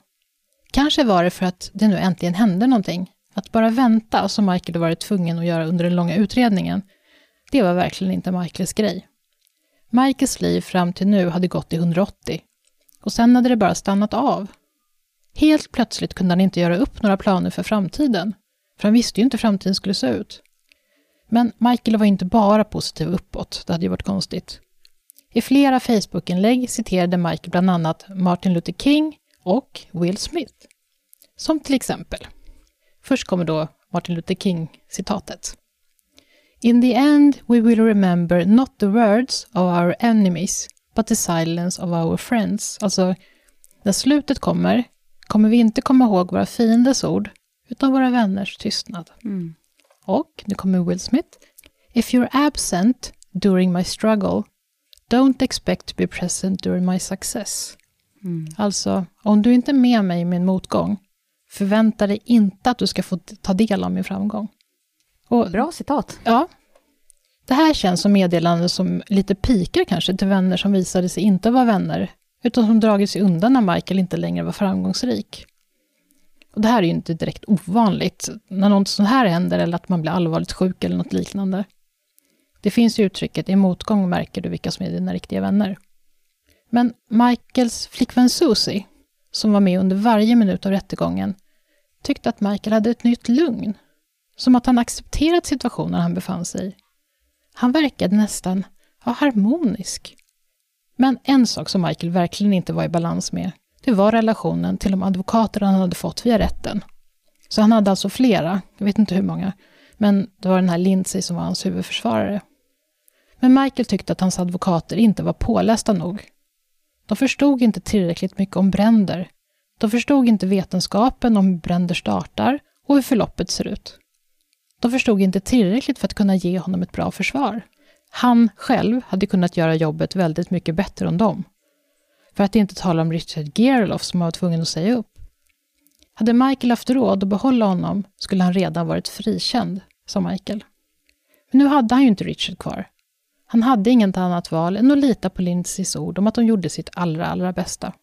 Kanske var det för att det nu äntligen hände någonting. Att bara vänta, som Michael varit tvungen att göra under den långa utredningen, det var verkligen inte Michaels grej. Michaels liv fram till nu hade gått i 180 och sen hade det bara stannat av. Helt plötsligt kunde han inte göra upp några planer för framtiden, för han visste ju inte hur framtiden skulle se ut. Men Michael var inte bara positiv uppåt, det hade ju varit konstigt. I flera Facebook-inlägg citerade Michael bland annat Martin Luther King och Will Smith. Som till exempel. Först kommer då Martin Luther King-citatet. In the end we will remember not the words of our enemies, but the silence of our friends. Alltså, när slutet kommer, kommer vi inte komma ihåg våra fienders ord, utan våra vänners tystnad. Mm. Och, nu kommer Will Smith. If you're absent during my struggle, don't expect to be present during my success. Mm. Alltså, om du inte är med mig i min motgång, förvänta dig inte att du ska få ta del av min framgång. Och, Bra citat. Ja. Det här känns som meddelande som lite pikar kanske till vänner som visade sig inte vara vänner, utan som dragit sig undan när Michael inte längre var framgångsrik. Och det här är ju inte direkt ovanligt, när något sånt här händer eller att man blir allvarligt sjuk eller något liknande. Det finns ju uttrycket i motgång märker du vilka som är dina riktiga vänner. Men Michaels flickvän Susie, som var med under varje minut av rättegången, tyckte att Michael hade ett nytt lugn. Som att han accepterat situationen han befann sig i. Han verkade nästan ja, harmonisk. Men en sak som Michael verkligen inte var i balans med, det var relationen till de advokater han hade fått via rätten. Så han hade alltså flera, jag vet inte hur många, men det var den här Lindsay som var hans huvudförsvarare. Men Michael tyckte att hans advokater inte var pålästa nog. De förstod inte tillräckligt mycket om bränder. De förstod inte vetenskapen om hur bränder startar och hur förloppet ser ut. De förstod inte tillräckligt för att kunna ge honom ett bra försvar. Han själv hade kunnat göra jobbet väldigt mycket bättre än dem. För att inte tala om Richard Gerloff som var tvungen att säga upp. Hade Michael haft råd att behålla honom skulle han redan varit frikänd, sa Michael. Men nu hade han ju inte Richard kvar. Han hade inget annat val än att lita på Lindsays ord om att de gjorde sitt allra, allra bästa.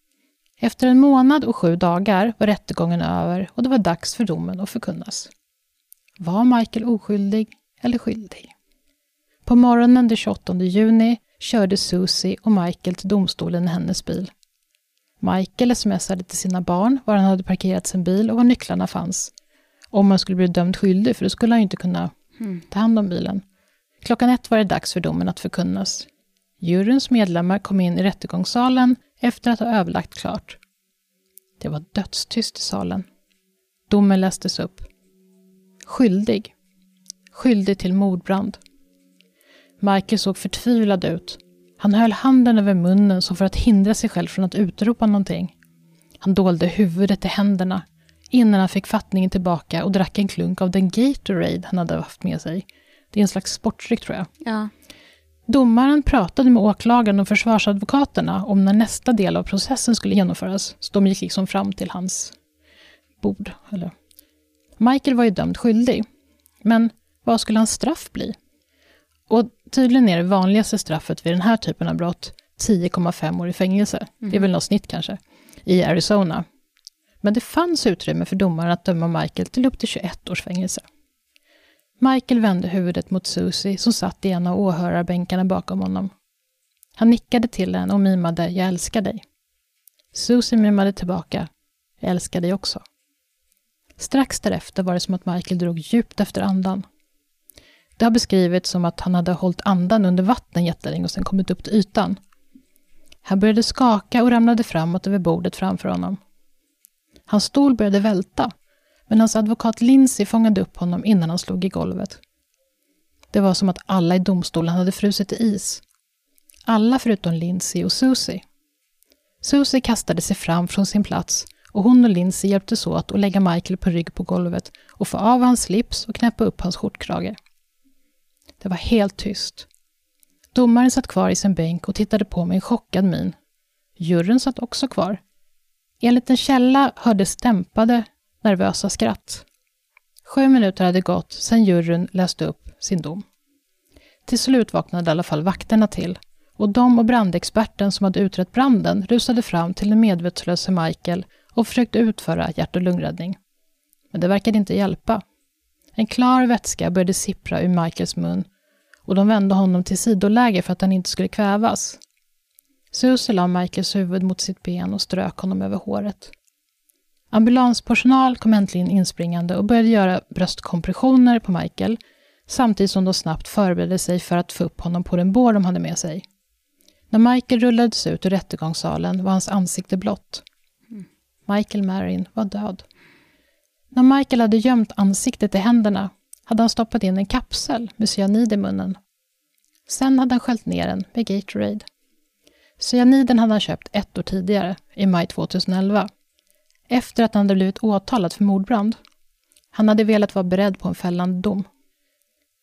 Efter en månad och sju dagar var rättegången över och det var dags för domen att förkunnas. Var Michael oskyldig eller skyldig? På morgonen den 28 juni körde Susie och Michael till domstolen i hennes bil. Michael smsade till sina barn var han hade parkerat sin bil och var nycklarna fanns. Om han skulle bli dömd skyldig, för då skulle han ju inte kunna mm. ta hand om bilen. Klockan ett var det dags för domen att förkunnas. Juryns medlemmar kom in i rättegångssalen efter att ha överlagt klart. Det var dödstyst i salen. Domen lästes upp. Skyldig. Skyldig till mordbrand. Michael såg förtvivlad ut. Han höll handen över munnen som för att hindra sig själv från att utropa någonting. Han dolde huvudet i händerna innan han fick fattningen tillbaka och drack en klunk av den Gatorade han hade haft med sig. Det är en slags sportdryck tror jag. Ja. Domaren pratade med åklagaren och försvarsadvokaterna om när nästa del av processen skulle genomföras, så de gick liksom fram till hans bord. Eller. Michael var ju dömd skyldig, men vad skulle hans straff bli? Och tydligen är det vanligaste straffet vid den här typen av brott 10,5 år i fängelse. Mm. Det är mhm. väl något snitt kanske, i Arizona. Men det fanns utrymme för domaren att döma Michael till upp till 21 års fängelse. Michael vände huvudet mot Susie som satt i en av åhörarbänkarna bakom honom. Han nickade till henne och mimade ”Jag älskar dig”. Susie mimade tillbaka ”Jag älskar dig också”. Strax därefter var det som att Michael drog djupt efter andan. Det har beskrivits som att han hade hållit andan under vatten jättelänge och sen kommit upp till ytan. Han började skaka och ramlade framåt över bordet framför honom. Hans stol började välta men hans advokat Lindsay fångade upp honom innan han slog i golvet. Det var som att alla i domstolen hade frusit i is. Alla förutom Lindsay och Susie. Susie kastade sig fram från sin plats och hon och Lindsay hjälptes åt att lägga Michael på rygg på golvet och få av hans slips och knäppa upp hans skjortkrage. Det var helt tyst. Domaren satt kvar i sin bänk och tittade på med en chockad min. Juryn satt också kvar. Enligt en källa hördes dämpade, nervösa skratt. Sju minuter hade gått sedan juryn läste upp sin dom. Till slut vaknade i alla fall vakterna till och de och brandexperten som hade utrett branden rusade fram till den medvetslöse Michael och försökte utföra hjärt och lungräddning. Men det verkade inte hjälpa. En klar vätska började sippra ur Michaels mun och de vände honom till sidoläge för att han inte skulle kvävas. Susie la Michaels huvud mot sitt ben och strök honom över håret. Ambulanspersonal kom äntligen inspringande och började göra bröstkompressioner på Michael, samtidigt som de snabbt förberedde sig för att få upp honom på den bår de hade med sig. När Michael rullades ut ur rättegångssalen var hans ansikte blått. Michael Marin var död. När Michael hade gömt ansiktet i händerna hade han stoppat in en kapsel med cyanid i munnen. Sen hade han sköljt ner den med Gatorade. Cyaniden hade han köpt ett år tidigare, i maj 2011 efter att han hade blivit åtalad för mordbrand. Han hade velat vara beredd på en fällande dom.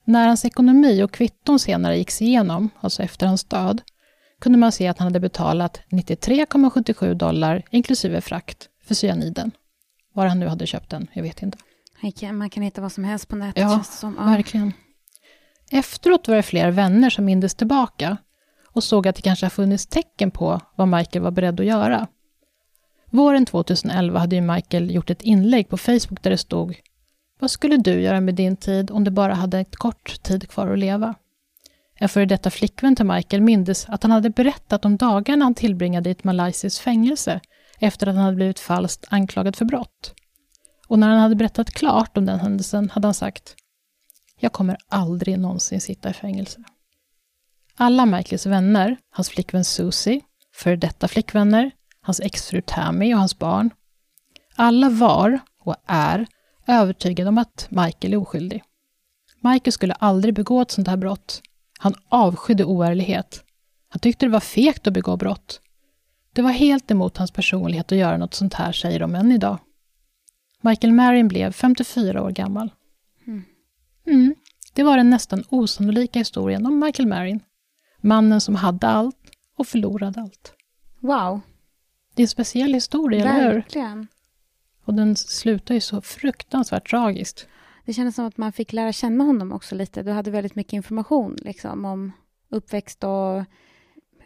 När hans ekonomi och kvitton senare gicks igenom, alltså efter hans död, kunde man se att han hade betalat 93,77 dollar inklusive frakt för cyaniden. Var han nu hade köpt den, jag vet inte. Man kan hitta vad som helst på nätet. Ja, som, ja, verkligen. Efteråt var det flera vänner som mindes tillbaka och såg att det kanske har funnits tecken på vad Michael var beredd att göra. Våren 2011 hade ju Michael gjort ett inlägg på Facebook där det stod Vad skulle du göra med din tid om du bara hade ett kort tid kvar att leva? En före detta flickvän till Michael mindes att han hade berättat om dagarna han tillbringade i ett malaysiskt fängelse efter att han hade blivit falskt anklagad för brott. Och när han hade berättat klart om den händelsen hade han sagt Jag kommer aldrig någonsin sitta i fängelse. Alla Michaels vänner, hans flickvän Susie, före detta flickvänner, hans exfru Tammy och hans barn. Alla var, och är, övertygade om att Michael är oskyldig. Michael skulle aldrig begå ett sånt här brott. Han avskydde oärlighet. Han tyckte det var fegt att begå brott. Det var helt emot hans personlighet att göra något sånt här, säger de än idag. Michael Marin blev 54 år gammal. Mm. Mm. Det var den nästan osannolika historien om Michael Marin. Mannen som hade allt och förlorade allt. Wow. Det är en speciell historia, eller hur? Verkligen. Och den slutar ju så fruktansvärt tragiskt. Det kändes som att man fick lära känna honom också lite. Du hade väldigt mycket information liksom, om uppväxt och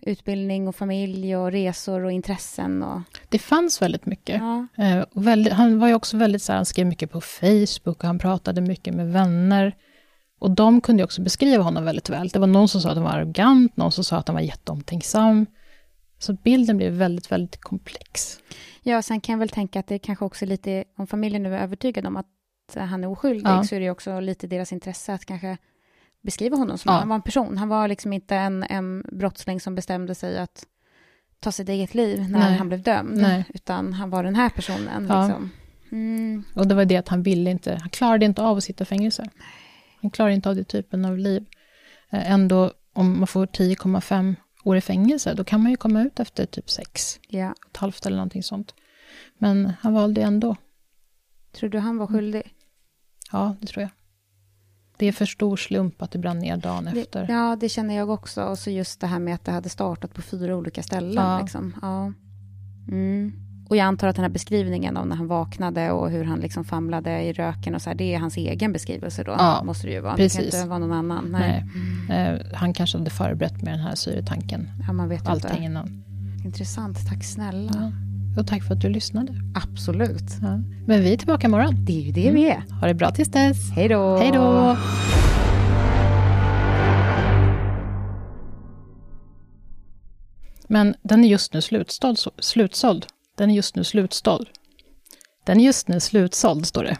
utbildning och familj och resor och intressen. Och, Det fanns väldigt mycket. ja. Eh, och väldigt, han var ju också väldigt så här, han skrev mycket på Facebook och han pratade mycket med vänner. Och de kunde också beskriva honom väldigt väl. Det var någon som sa att han var arrogant, någon som sa att han var jätteomtänksam. Så bilden blev väldigt, väldigt komplex. ja, sen kan jag väl tänka att det kanske också lite, om familjen nu är övertygad om att han är oskyldig, Ja. så är det också lite deras intresse att kanske beskriva honom som Ja. han var en person. Han var liksom inte en, en brottsling som bestämde sig att ta sitt eget liv när Nej. han blev dömd, Nej. utan han var den här personen. Ja. Liksom. Mm. Och det var det att han ville inte, han klarade inte av att sitta i fängelse. Han klarade inte av den typen av liv. Eh, Ändå, om man får 10,5 år i fängelse, då kan man ju komma ut efter typ sex, Ja. ett halvt eller någonting sånt. Men han valde ändå. Tror du han var skyldig? Ja, det tror jag. Det är för stor slump att det brann ner dagen efter. Det, ja, det känner jag också. Och så just det här med att det hade startat på fyra olika ställen. Ja. Liksom. Ja. Mm. Och jag antar att den här beskrivningen av när han vaknade och hur han liksom famlade i röken och så här, det är hans egen beskrivelse då, Ja, måste det ju vara. Det precis. kan inte vara någon annan. Nej. Nej. Eh, han kanske hade förberett med den här syretanken, Ja, man vet allting inte. innan. Intressant, tack snälla. Ja. Och tack för att du lyssnade. Absolut. Ja. Men vi är tillbaka imorgon. Det är ju det vi är. Ha det bra tills dess. Hej då! Hej då! Men den är just nu slutsåld. slutsåld. Den är just nu slutsåld. Den är just nu slutsåld, står det.